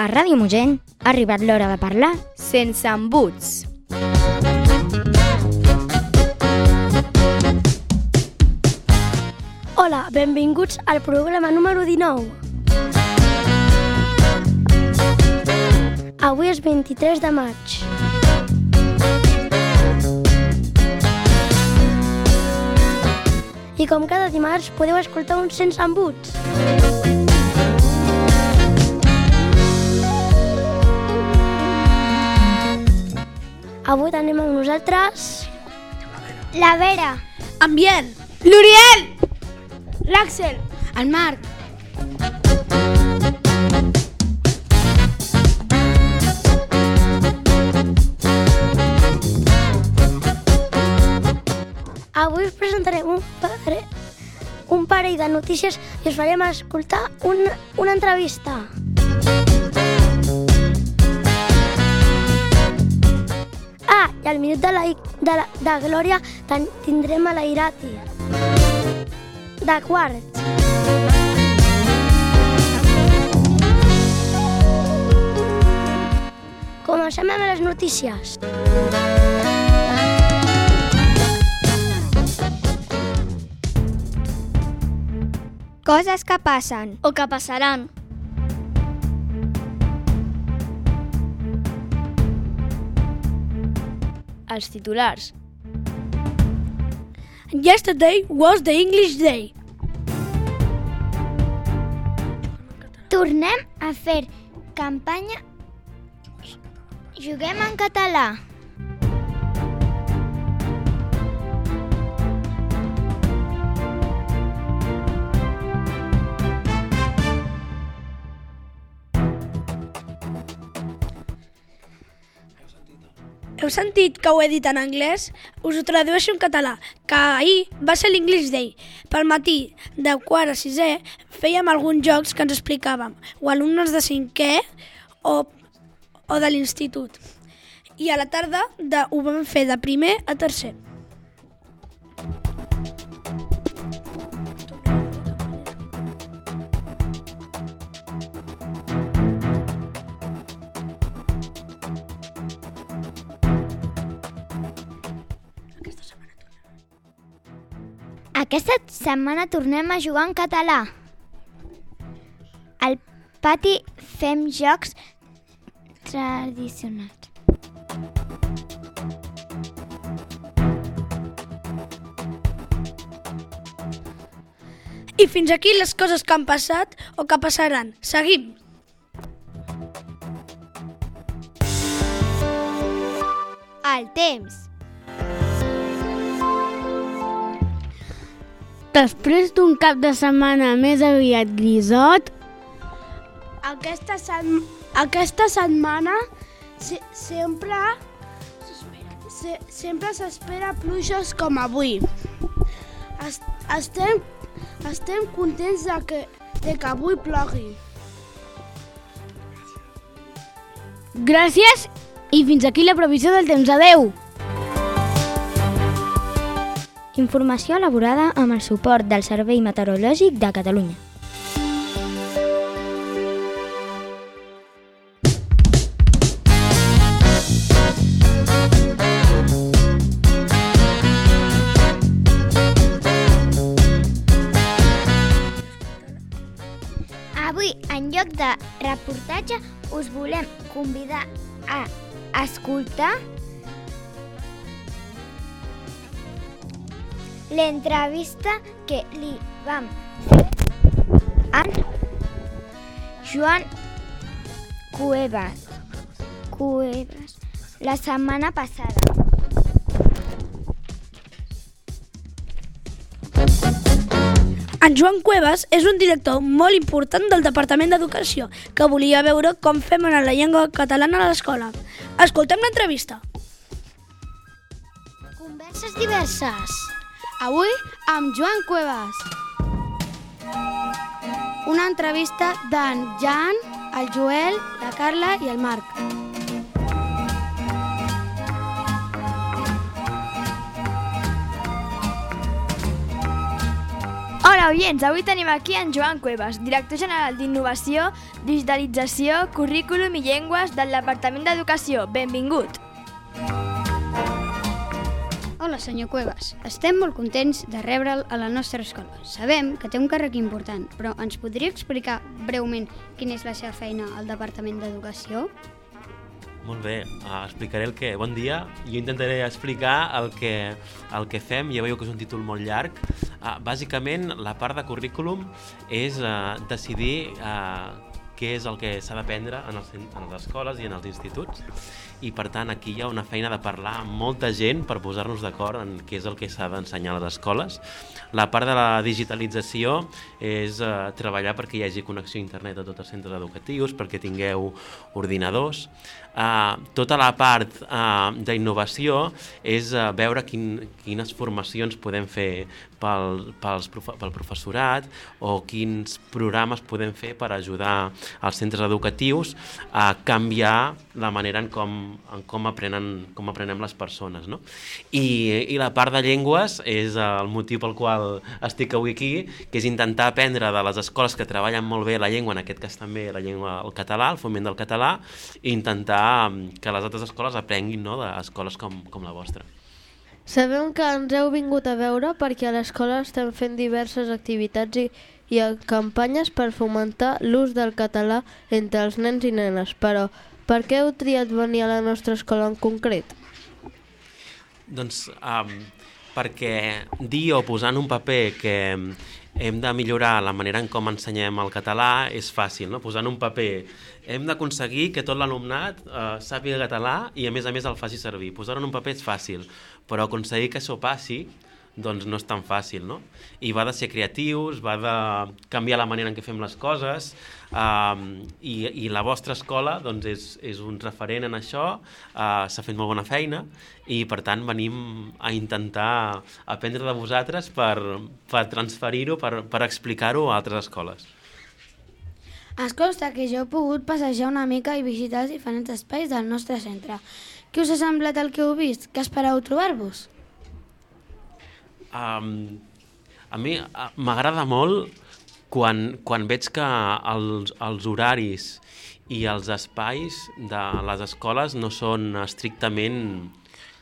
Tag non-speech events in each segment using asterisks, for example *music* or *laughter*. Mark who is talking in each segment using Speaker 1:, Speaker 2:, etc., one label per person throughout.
Speaker 1: A Ràdio Mogent ha arribat l'hora de parlar
Speaker 2: sense embuts.
Speaker 3: Hola, benvinguts al programa número 19. Avui és 23 de maig. I com cada dimarts podeu escoltar un sense embuts. Avui tenim amb nosaltres...
Speaker 1: La Vera.
Speaker 3: Ambient.
Speaker 2: L'Uriel!
Speaker 3: L'Àxel.
Speaker 2: El Marc.
Speaker 3: Avui us presentarem un, un parell de notícies i us farem escoltar un, una entrevista. Ah, i al minut de, la, de, la, de Glòria ten, tindrem a la Irati. De quarts. Comencem amb les notícies.
Speaker 1: Coses que passen.
Speaker 3: O que passaran.
Speaker 2: Els titulars.
Speaker 3: Yesterday was the English day.
Speaker 1: Tornem a fer campanya Juguem en català.
Speaker 3: Heu sentit que ho he dit en anglès? Us ho tradueixo en català, que ahir va ser l'English Day. Pel matí, de quart a sisè, fèiem alguns jocs que ens explicàvem, o alumnes de cinquè o, o de l'institut. I a la tarda de, ho vam fer de primer a tercer.
Speaker 1: Aquesta setmana tornem a jugar en català. Al pati fem jocs tradicionals.
Speaker 3: I fins aquí les coses que han passat o que passaran. Seguim!
Speaker 1: El temps.
Speaker 4: Després d'un cap de setmana més aviat grisot,
Speaker 3: Aquesta, set... Aquesta setmana se... sempre se... sempre s'espera pluges com avui. Es... Estem... Estem contents de que, de que avui plogui.
Speaker 4: gràcies i fins aquí la previsió del temps. Adeu!
Speaker 1: Informació elaborada amb el suport del Servei Meteorològic de Catalunya. Avui, en lloc de reportatge, us volem convidar a escoltar l'entrevista que li vam fer en Joan Cuevas, Cuevas la setmana passada.
Speaker 3: En Joan Cuevas és un director molt important del Departament d'Educació que volia veure com fem anar la llengua catalana a l'escola. Escoltem l'entrevista.
Speaker 1: Converses diverses.
Speaker 2: Avui amb Joan Cuevas. Una entrevista d'en Jan, el Joel, la Carla i el Marc.
Speaker 5: Hola, oients! Avui tenim aquí en Joan Cuevas, director general d'Innovació, Digitalització, Currículum i Llengües del Departament d'Educació. Benvingut!
Speaker 2: Hola, senyor Cuevas. Estem molt contents de rebre'l a la nostra escola. Sabem que té un càrrec important, però ens podria explicar breument quina és la seva feina al Departament d'Educació?
Speaker 6: Molt bé, uh, explicaré el que... Bon dia, jo intentaré explicar el que, el que fem, ja veieu que és un títol molt llarg. Uh, bàsicament, la part de currículum és uh, decidir què és el que s'ha d'aprendre en, els, en les escoles i en els instituts i per tant aquí hi ha una feina de parlar amb molta gent per posar-nos d'acord en què és el que s'ha d'ensenyar a les escoles. La part de la digitalització és eh, treballar perquè hi hagi connexió a internet a tots els centres educatius, perquè tingueu ordinadors. Uh, tota la part uh, d'innovació és uh, veure quin, quines formacions podem fer pel, pels, pel professorat o quins programes podem fer per ajudar els centres educatius a canviar la manera en com, en com, aprenen, com aprenem les persones. No? I, I la part de llengües és el motiu pel qual estic avui aquí, que és intentar aprendre de les escoles que treballen molt bé la llengua, en aquest cas també la llengua, el català, el foment del català, i intentar que les altres escoles aprenguin no, d'escoles com, com la vostra.
Speaker 7: Sabem que ens heu vingut a veure perquè a l'escola estem fent diverses activitats i, i campanyes per fomentar l'ús del català entre els nens i nenes, però per què heu triat venir a la nostra escola en concret?
Speaker 6: Doncs um, perquè dir o posar en un paper que hem de millorar la manera en com ensenyem el català és fàcil, no? posant un paper hem d'aconseguir que tot l'alumnat eh, sàpiga català i a més a més el faci servir. Posar-ho en un paper és fàcil, però aconseguir que això passi doncs no és tan fàcil, no? I va de ser creatius, va de canviar la manera en què fem les coses, um, i, i la vostra escola doncs, és, és un referent en això, uh, s'ha fet molt bona feina, i per tant venim a intentar aprendre de vosaltres per, per transferir-ho, per, per explicar-ho a altres escoles.
Speaker 2: Es consta que jo he pogut passejar una mica i visitar els diferents espais del nostre centre. Què us ha semblat el que heu vist? Què espereu trobar-vos?
Speaker 6: Um, a mi m'agrada molt quan, quan veig que els, els horaris i els espais de les escoles no són estrictament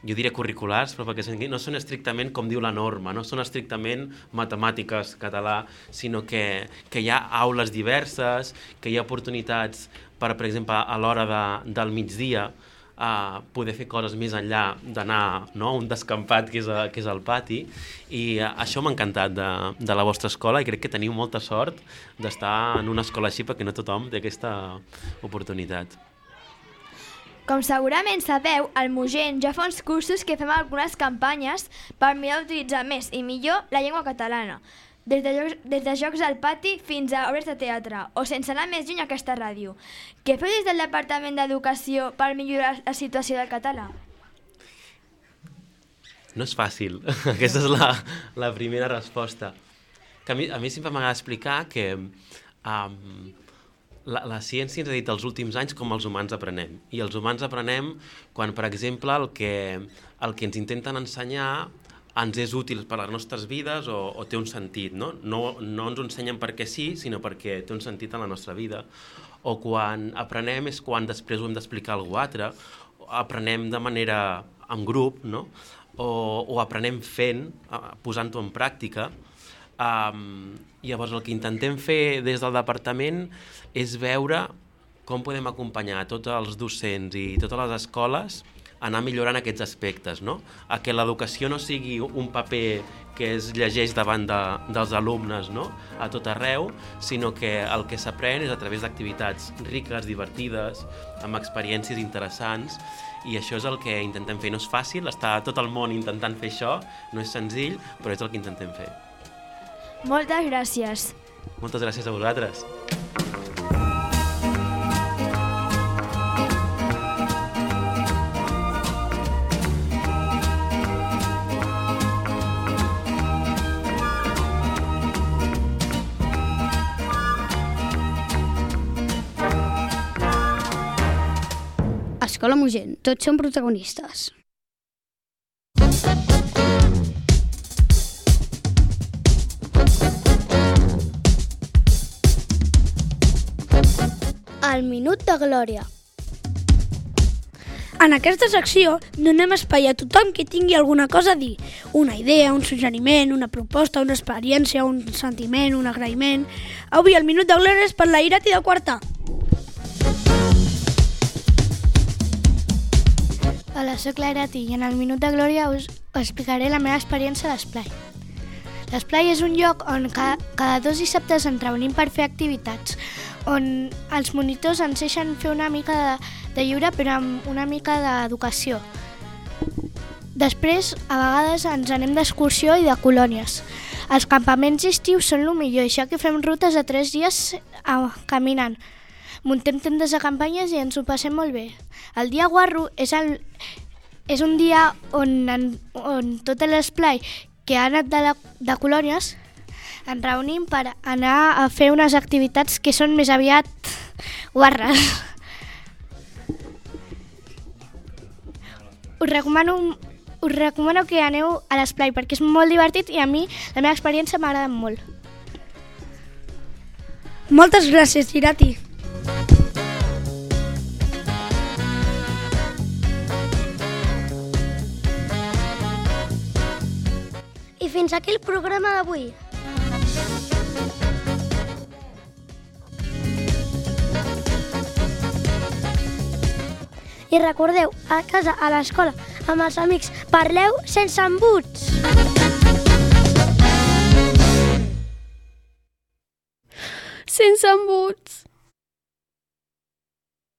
Speaker 6: jo diria curriculars, però perquè no són estrictament com diu la norma, no són estrictament matemàtiques, català, sinó que, que hi ha aules diverses, que hi ha oportunitats per, per exemple, a l'hora de, del migdia, a poder fer coses més enllà d'anar no, a un descampat que és, a, que és el pati i a, això m'ha encantat de, de la vostra escola i crec que teniu molta sort d'estar en una escola així perquè no tothom té aquesta oportunitat.
Speaker 5: Com segurament sabeu, al Mugent ja fa uns cursos que fem algunes campanyes per mirar d'utilitzar més i millor la llengua catalana des de, jocs, des de jocs al pati fins a obres de teatre, o sense anar més lluny a aquesta ràdio. Què feu des del Departament d'Educació per millorar la situació del català?
Speaker 6: No és fàcil. *laughs* Aquesta és la, la primera resposta. Que a, mi, a mi sempre m'agrada explicar que um, la, la ciència ens ha dit els últims anys com els humans aprenem. I els humans aprenem quan, per exemple, el que, el que ens intenten ensenyar ens és útil per a les nostres vides o, o té un sentit, no? no? No ens ho ensenyen perquè sí, sinó perquè té un sentit en la nostra vida. O quan aprenem és quan després ho hem d'explicar a algú altre, aprenem de manera en grup, no? o, o aprenem fent, posant-ho en pràctica. Um, llavors el que intentem fer des del departament és veure com podem acompanyar tots els docents i totes les escoles anar millorant aquests aspectes, no? a que l'educació no sigui un paper que es llegeix davant de, dels alumnes no? a tot arreu, sinó que el que s'aprèn és a través d'activitats riques, divertides, amb experiències interessants, i això és el que intentem fer. No és fàcil, està tot el món intentant fer això, no és senzill, però és el que intentem fer.
Speaker 5: Moltes gràcies.
Speaker 6: Moltes gràcies a vosaltres.
Speaker 2: l'escola Mugent. Tots són protagonistes.
Speaker 8: El Minut de Glòria.
Speaker 3: En aquesta secció donem espai a tothom que tingui alguna cosa a dir. Una idea, un suggeriment, una proposta, una experiència, un sentiment, un agraïment... Avui el Minut de Glòria és per la Irati de Quartà.
Speaker 9: Hola, sóc la Irati i en el Minut de Glòria us explicaré la meva experiència a l'Esplai. L'Esplai és un lloc on cada, cada dos dissabtes ens reunim per fer activitats, on els monitors ens deixen fer una mica de, de lliure però amb una mica d'educació. Després, a vegades ens anem d'excursió i de colònies. Els campaments estius són el millor, ja que fem rutes de tres dies a, caminant. Muntem tendes de campanyes i ens ho passem molt bé. El dia guarro és, el, és un dia on, en, on tot l'esplai que ha anat de, la, de colònies ens reunim per anar a fer unes activitats que són més aviat guarres. Us recomano, us recomano que aneu a l'esplai perquè és molt divertit i a mi la meva experiència m'agrada molt.
Speaker 3: Moltes gràcies, Irati.
Speaker 8: Fins aquí el programa d'avui. I recordeu, a casa, a l'escola, amb els amics, parleu sense embuts.
Speaker 4: Sense embuts.